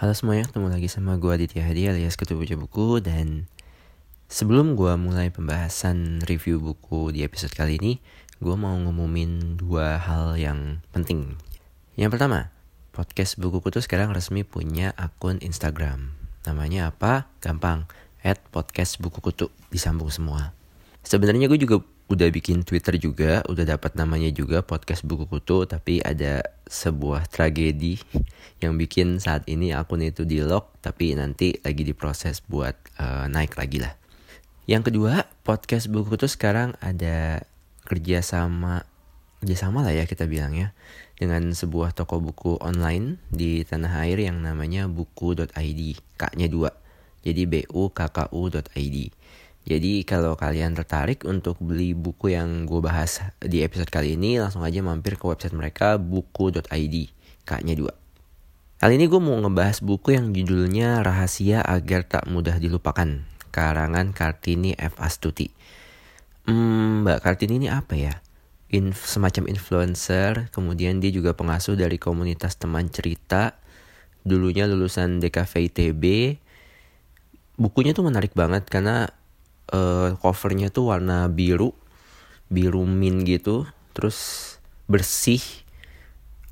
Halo semuanya, ketemu lagi sama gue Aditya Hadi alias Ketua Baca Buku Dan sebelum gue mulai pembahasan review buku di episode kali ini Gue mau ngumumin dua hal yang penting. Yang pertama, podcast bukuku tuh sekarang resmi punya akun Instagram. Namanya apa? Gampang, at podcast buku kutu, disambung semua. Sebenarnya gue juga udah bikin Twitter juga, udah dapat namanya juga podcast buku kutu, tapi ada sebuah tragedi yang bikin saat ini akun itu di lock, tapi nanti lagi diproses buat uh, naik lagi lah. Yang kedua, podcast buku kutu sekarang ada kerjasama kerjasama lah ya kita bilang ya dengan sebuah toko buku online di tanah air yang namanya buku.id, kaknya dua, jadi bukku.id. Jadi kalau kalian tertarik untuk beli buku yang gue bahas di episode kali ini, langsung aja mampir ke website mereka buku.id, kaknya dua. Kali ini gue mau ngebahas buku yang judulnya Rahasia Agar Tak Mudah Dilupakan, karangan Kartini F. Astuti. Hmm, Mbak Kartini ini apa ya? In, semacam influencer, kemudian dia juga pengasuh dari komunitas teman cerita, dulunya lulusan DKV ITB. Bukunya tuh menarik banget karena uh, covernya tuh warna biru biru min gitu. Terus bersih.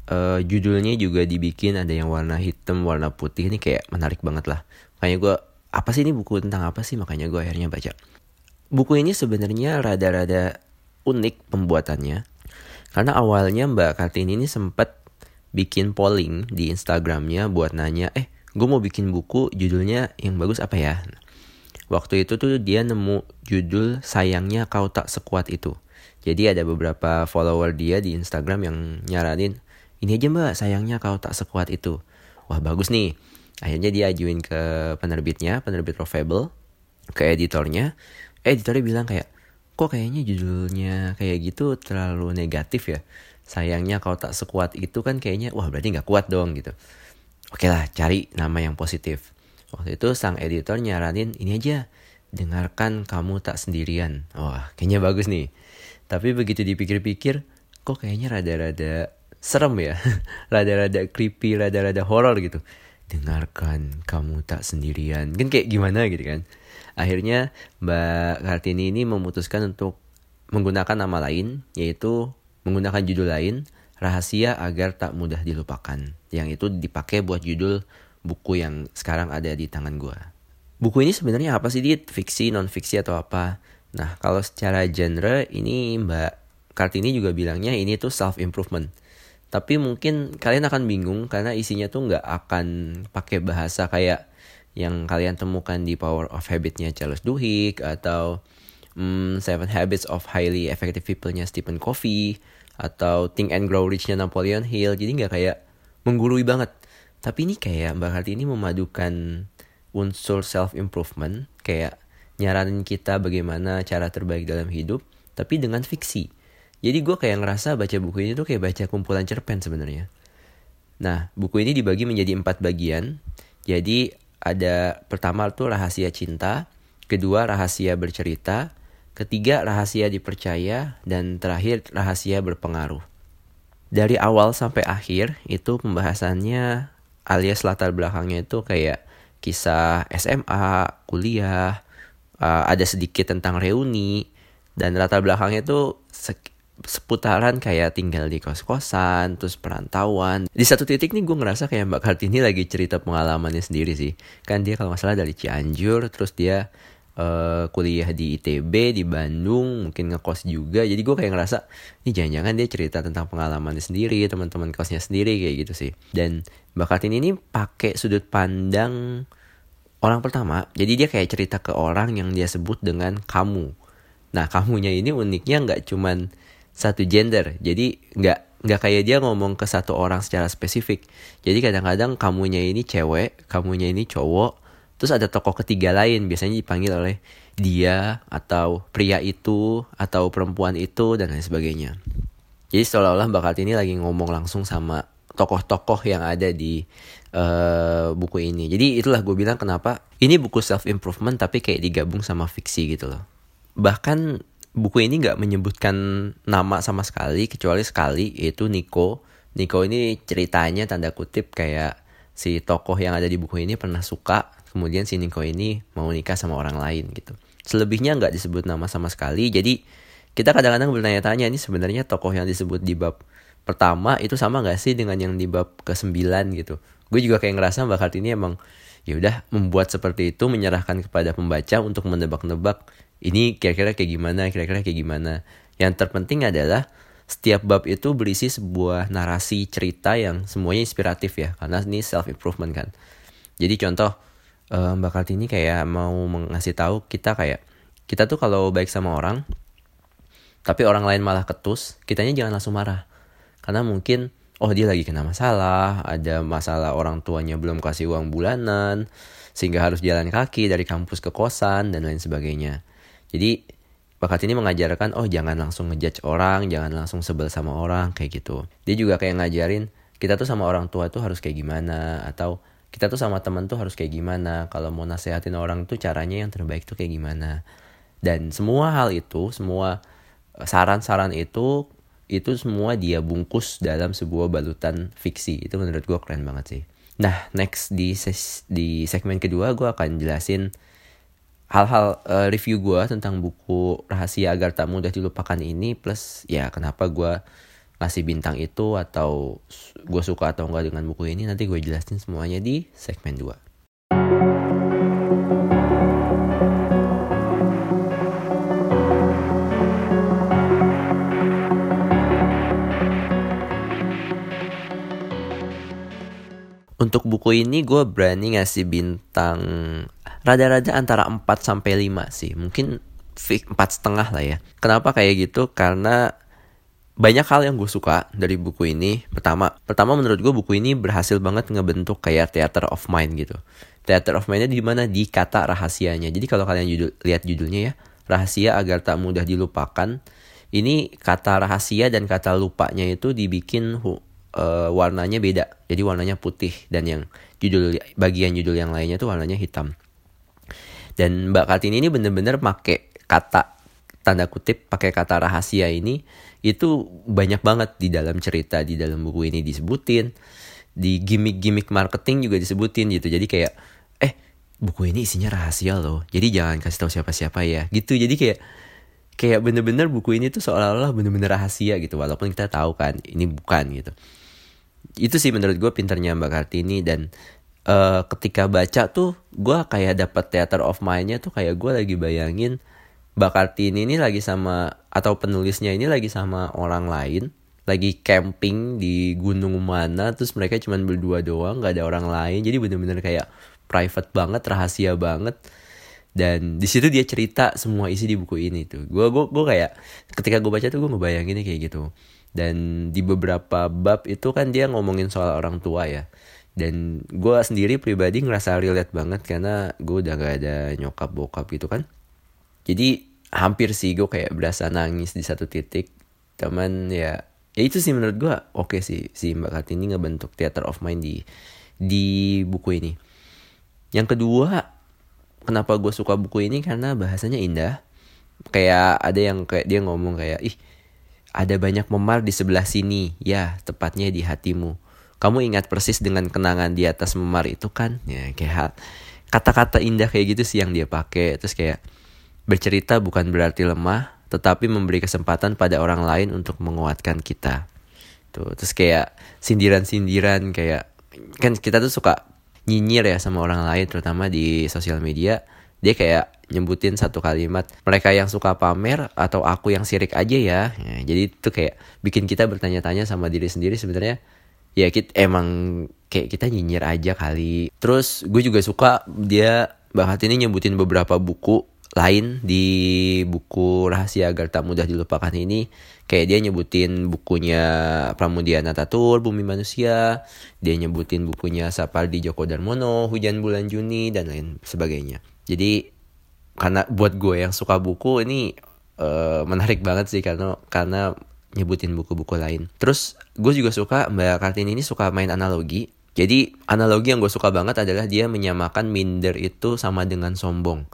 Uh, judulnya juga dibikin ada yang warna hitam warna putih. Ini kayak menarik banget lah. Makanya gue apa sih ini buku tentang apa sih? Makanya gue akhirnya baca. Buku ini sebenarnya rada-rada unik pembuatannya. Karena awalnya Mbak Kartini ini sempat bikin polling di Instagramnya buat nanya eh gue mau bikin buku judulnya yang bagus apa ya Waktu itu tuh dia nemu judul sayangnya kau tak sekuat itu. Jadi ada beberapa follower dia di Instagram yang nyaranin, ini aja mbak sayangnya kau tak sekuat itu. Wah bagus nih. Akhirnya dia ajuin ke penerbitnya, penerbit Profable, ke editornya. Editornya bilang kayak, kok kayaknya judulnya kayak gitu terlalu negatif ya. Sayangnya kau tak sekuat itu kan kayaknya, wah berarti nggak kuat dong gitu. Oke lah, cari nama yang positif. Waktu itu sang editor nyaranin ini aja, dengarkan kamu tak sendirian. Wah, kayaknya bagus nih. Tapi begitu dipikir-pikir, kok kayaknya rada-rada serem ya. rada-rada creepy, rada-rada horror gitu. Dengarkan kamu tak sendirian. Kan kayak gimana gitu kan. Akhirnya Mbak Kartini ini memutuskan untuk menggunakan nama lain, yaitu menggunakan judul lain, Rahasia Agar Tak Mudah Dilupakan. Yang itu dipakai buat judul buku yang sekarang ada di tangan gue. Buku ini sebenarnya apa sih dia fiksi, non fiksi atau apa? Nah kalau secara genre ini Mbak Kartini juga bilangnya ini tuh self improvement. Tapi mungkin kalian akan bingung karena isinya tuh nggak akan pakai bahasa kayak yang kalian temukan di Power of Habit-nya Charles Duhigg atau hmm, Seven Habits of Highly Effective People-nya Stephen Covey atau Think and Grow Rich-nya Napoleon Hill. Jadi nggak kayak menggurui banget. Tapi ini kayak Mbak Kartini memadukan unsur self improvement kayak nyaranin kita bagaimana cara terbaik dalam hidup tapi dengan fiksi. Jadi gue kayak ngerasa baca buku ini tuh kayak baca kumpulan cerpen sebenarnya. Nah, buku ini dibagi menjadi empat bagian. Jadi ada pertama tuh rahasia cinta, kedua rahasia bercerita, ketiga rahasia dipercaya, dan terakhir rahasia berpengaruh. Dari awal sampai akhir itu pembahasannya alias latar belakangnya itu kayak kisah SMA, kuliah, uh, ada sedikit tentang reuni dan latar belakangnya itu seputaran kayak tinggal di kos-kosan, terus perantauan. Di satu titik nih gue ngerasa kayak Mbak Kartini lagi cerita pengalamannya sendiri sih. Kan dia kalau masalah dari Cianjur, terus dia uh, kuliah di ITB di Bandung mungkin ngekos juga. Jadi gue kayak ngerasa ini jangan-jangan dia cerita tentang pengalamannya sendiri teman-teman kosnya sendiri kayak gitu sih. Dan Bakat ini pakai sudut pandang orang pertama. Jadi dia kayak cerita ke orang yang dia sebut dengan kamu. Nah kamunya ini uniknya nggak cuman satu gender. Jadi nggak nggak kayak dia ngomong ke satu orang secara spesifik. Jadi kadang-kadang kamunya ini cewek kamunya ini cowok Terus ada tokoh ketiga lain biasanya dipanggil oleh dia atau pria itu atau perempuan itu dan lain sebagainya. Jadi seolah-olah Mbak Kartini lagi ngomong langsung sama tokoh-tokoh yang ada di uh, buku ini. Jadi itulah gue bilang kenapa ini buku self improvement tapi kayak digabung sama fiksi gitu loh. Bahkan buku ini nggak menyebutkan nama sama sekali kecuali sekali yaitu Nico. Nico ini ceritanya tanda kutip kayak si tokoh yang ada di buku ini pernah suka kemudian si Nico ini mau nikah sama orang lain gitu. Selebihnya nggak disebut nama sama sekali. Jadi kita kadang-kadang bertanya-tanya ini sebenarnya tokoh yang disebut di bab pertama itu sama gak sih dengan yang di bab ke-9 gitu. Gue juga kayak ngerasa Mbak Kartini emang ya udah membuat seperti itu menyerahkan kepada pembaca untuk menebak-nebak ini kira-kira kayak gimana, kira-kira kayak gimana. Yang terpenting adalah setiap bab itu berisi sebuah narasi cerita yang semuanya inspiratif ya karena ini self improvement kan. Jadi contoh eh, Mbak Kartini kayak mau mengasih tahu kita kayak kita tuh kalau baik sama orang tapi orang lain malah ketus, kitanya jangan langsung marah. Karena mungkin, oh dia lagi kena masalah, ada masalah orang tuanya belum kasih uang bulanan, sehingga harus jalan kaki dari kampus ke kosan, dan lain sebagainya. Jadi, bakat ini mengajarkan, oh jangan langsung ngejudge orang, jangan langsung sebel sama orang, kayak gitu. Dia juga kayak ngajarin, kita tuh sama orang tua tuh harus kayak gimana, atau kita tuh sama teman tuh harus kayak gimana, kalau mau nasehatin orang tuh caranya yang terbaik tuh kayak gimana. Dan semua hal itu, semua saran-saran itu itu semua dia bungkus dalam sebuah balutan fiksi. Itu menurut gue keren banget sih. Nah next di ses di segmen kedua gue akan jelasin hal-hal uh, review gue tentang buku rahasia agar tak mudah dilupakan ini plus ya kenapa gue ngasih bintang itu atau gue suka atau enggak dengan buku ini nanti gue jelasin semuanya di segmen 2 Untuk buku ini gue berani ngasih bintang rada-rada antara 4 sampai 5 sih. Mungkin empat setengah lah ya. Kenapa kayak gitu? Karena banyak hal yang gue suka dari buku ini. Pertama, pertama menurut gue buku ini berhasil banget ngebentuk kayak theater of mind gitu. Theater of mindnya di mana di kata rahasianya. Jadi kalau kalian judul, lihat judulnya ya, rahasia agar tak mudah dilupakan. Ini kata rahasia dan kata lupanya itu dibikin uh, warnanya beda. Jadi warnanya putih dan yang judul bagian judul yang lainnya tuh warnanya hitam. Dan Mbak Kartini ini bener-bener pakai kata tanda kutip pakai kata rahasia ini itu banyak banget di dalam cerita di dalam buku ini disebutin. Di gimmick-gimmick marketing juga disebutin gitu. Jadi kayak eh buku ini isinya rahasia loh. Jadi jangan kasih tahu siapa-siapa ya. Gitu. Jadi kayak kayak bener-bener buku ini tuh seolah-olah bener-bener rahasia gitu. Walaupun kita tahu kan ini bukan gitu. Itu sih menurut gue pinternya Mbak Kartini. Dan uh, ketika baca tuh gue kayak dapat theater of mindnya tuh kayak gue lagi bayangin Mbak Kartini ini lagi sama atau penulisnya ini lagi sama orang lain. Lagi camping di gunung mana terus mereka cuma berdua doang nggak ada orang lain. Jadi bener-bener kayak private banget rahasia banget. Dan di situ dia cerita semua isi di buku ini tuh. Gue gue gue kayak ketika gue baca tuh gue ngebayangin kayak gitu. Dan di beberapa bab itu kan dia ngomongin soal orang tua ya. Dan gue sendiri pribadi ngerasa relate banget karena gue udah gak ada nyokap bokap gitu kan. Jadi hampir sih gue kayak berasa nangis di satu titik teman ya ya itu sih menurut gue oke okay sih si Mbak Kartini ngebentuk theater of mind di di buku ini yang kedua kenapa gue suka buku ini karena bahasanya indah kayak ada yang kayak dia ngomong kayak ih ada banyak memar di sebelah sini, ya tepatnya di hatimu. Kamu ingat persis dengan kenangan di atas memar itu kan? Ya kayak kata-kata indah kayak gitu sih yang dia pakai. Terus kayak bercerita bukan berarti lemah, tetapi memberi kesempatan pada orang lain untuk menguatkan kita. Tuh, terus kayak sindiran-sindiran kayak kan kita tuh suka nyinyir ya sama orang lain terutama di sosial media. Dia kayak nyebutin satu kalimat mereka yang suka pamer atau aku yang sirik aja ya, ya jadi itu kayak bikin kita bertanya-tanya sama diri sendiri sebenarnya ya kita emang kayak kita nyinyir aja kali terus gue juga suka dia bahkan ini nyebutin beberapa buku lain di buku rahasia agar tak mudah dilupakan ini kayak dia nyebutin bukunya Pramudia Natatur Bumi Manusia dia nyebutin bukunya Sapardi Djoko Darmono Hujan Bulan Juni dan lain sebagainya jadi karena buat gue yang suka buku ini uh, menarik banget sih karena karena nyebutin buku-buku lain. Terus gue juga suka Mbak Kartini ini suka main analogi. Jadi analogi yang gue suka banget adalah dia menyamakan minder itu sama dengan sombong.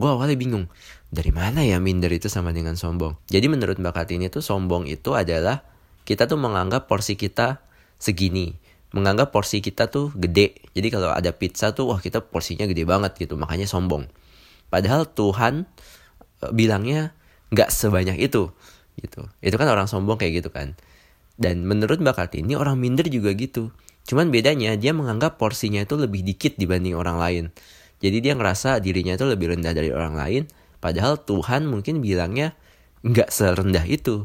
Gue awalnya bingung, dari mana ya minder itu sama dengan sombong? Jadi menurut Mbak Kartini itu sombong itu adalah kita tuh menganggap porsi kita segini. Menganggap porsi kita tuh gede. Jadi kalau ada pizza tuh wah kita porsinya gede banget gitu, makanya sombong. Padahal Tuhan e, bilangnya nggak sebanyak itu gitu itu kan orang sombong kayak gitu kan dan menurut Mbak Kartini orang minder juga gitu cuman bedanya dia menganggap porsinya itu lebih dikit dibanding orang lain jadi dia ngerasa dirinya itu lebih rendah dari orang lain padahal Tuhan mungkin bilangnya nggak serendah itu.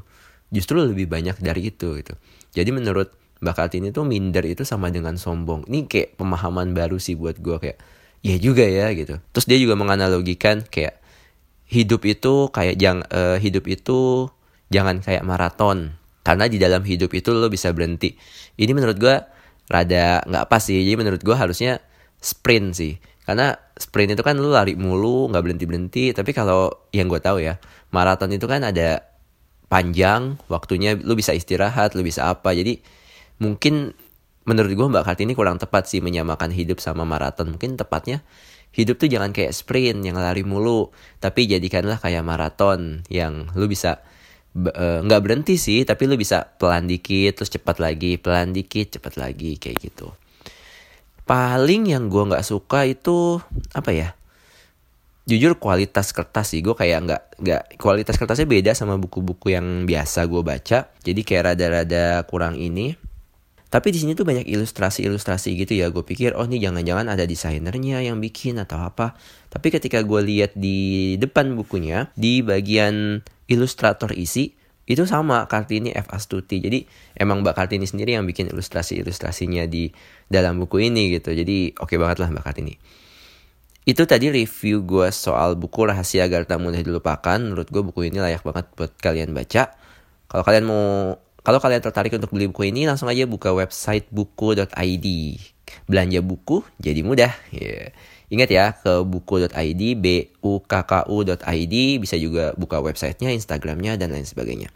Justru lebih banyak dari itu gitu. Jadi menurut Mbak Kartini tuh minder itu sama dengan sombong. Ini kayak pemahaman baru sih buat gue kayak ya juga ya gitu. Terus dia juga menganalogikan kayak hidup itu kayak jang uh, hidup itu jangan kayak maraton. Karena di dalam hidup itu lo bisa berhenti. Ini menurut gue rada nggak pas sih. Jadi menurut gue harusnya sprint sih karena sprint itu kan lo lari mulu nggak berhenti berhenti tapi kalau yang gue tahu ya maraton itu kan ada panjang waktunya lo bisa istirahat lo bisa apa. Jadi mungkin menurut gue mbak Kartini kurang tepat sih menyamakan hidup sama maraton. Mungkin tepatnya hidup tuh jangan kayak sprint yang lari mulu. Tapi jadikanlah kayak maraton yang lu bisa Eh, nggak uh, berhenti sih tapi lu bisa pelan dikit terus cepat lagi pelan dikit cepat lagi kayak gitu paling yang gue nggak suka itu apa ya jujur kualitas kertas sih gue kayak nggak nggak kualitas kertasnya beda sama buku-buku yang biasa gue baca jadi kayak rada-rada kurang ini tapi di sini tuh banyak ilustrasi-ilustrasi gitu ya. Gue pikir oh ini jangan-jangan ada desainernya yang bikin atau apa. Tapi ketika gue lihat di depan bukunya di bagian ilustrator isi itu sama Kartini F Astuti. Jadi emang Mbak Kartini sendiri yang bikin ilustrasi-ilustrasinya di dalam buku ini gitu. Jadi oke okay banget lah Mbak Kartini. Itu tadi review gue soal buku Rahasia Agar Tak Mudah Dilupakan. Menurut gue buku ini layak banget buat kalian baca. Kalau kalian mau kalau kalian tertarik untuk beli buku ini, langsung aja buka website buku.id. Belanja buku jadi mudah. Yeah. Ingat ya, ke buku.id, b u k k u.id, bisa juga buka websitenya, Instagramnya, dan lain sebagainya.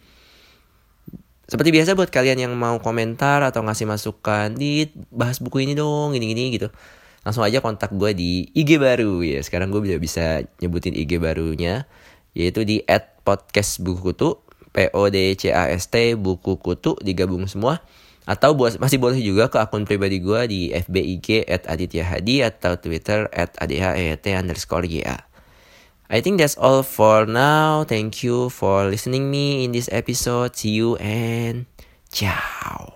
Seperti biasa buat kalian yang mau komentar atau ngasih masukan, di bahas buku ini dong, gini-gini gitu. Langsung aja kontak gue di IG baru ya. Sekarang gue bisa bisa nyebutin IG barunya, yaitu di @podcastbukutu P O D C A S T buku kutu digabung semua atau buat masih boleh juga ke akun pribadi gue di FB IG at Aditya Hadi atau Twitter at ADHET underscore YA. I think that's all for now. Thank you for listening me in this episode. See you and ciao.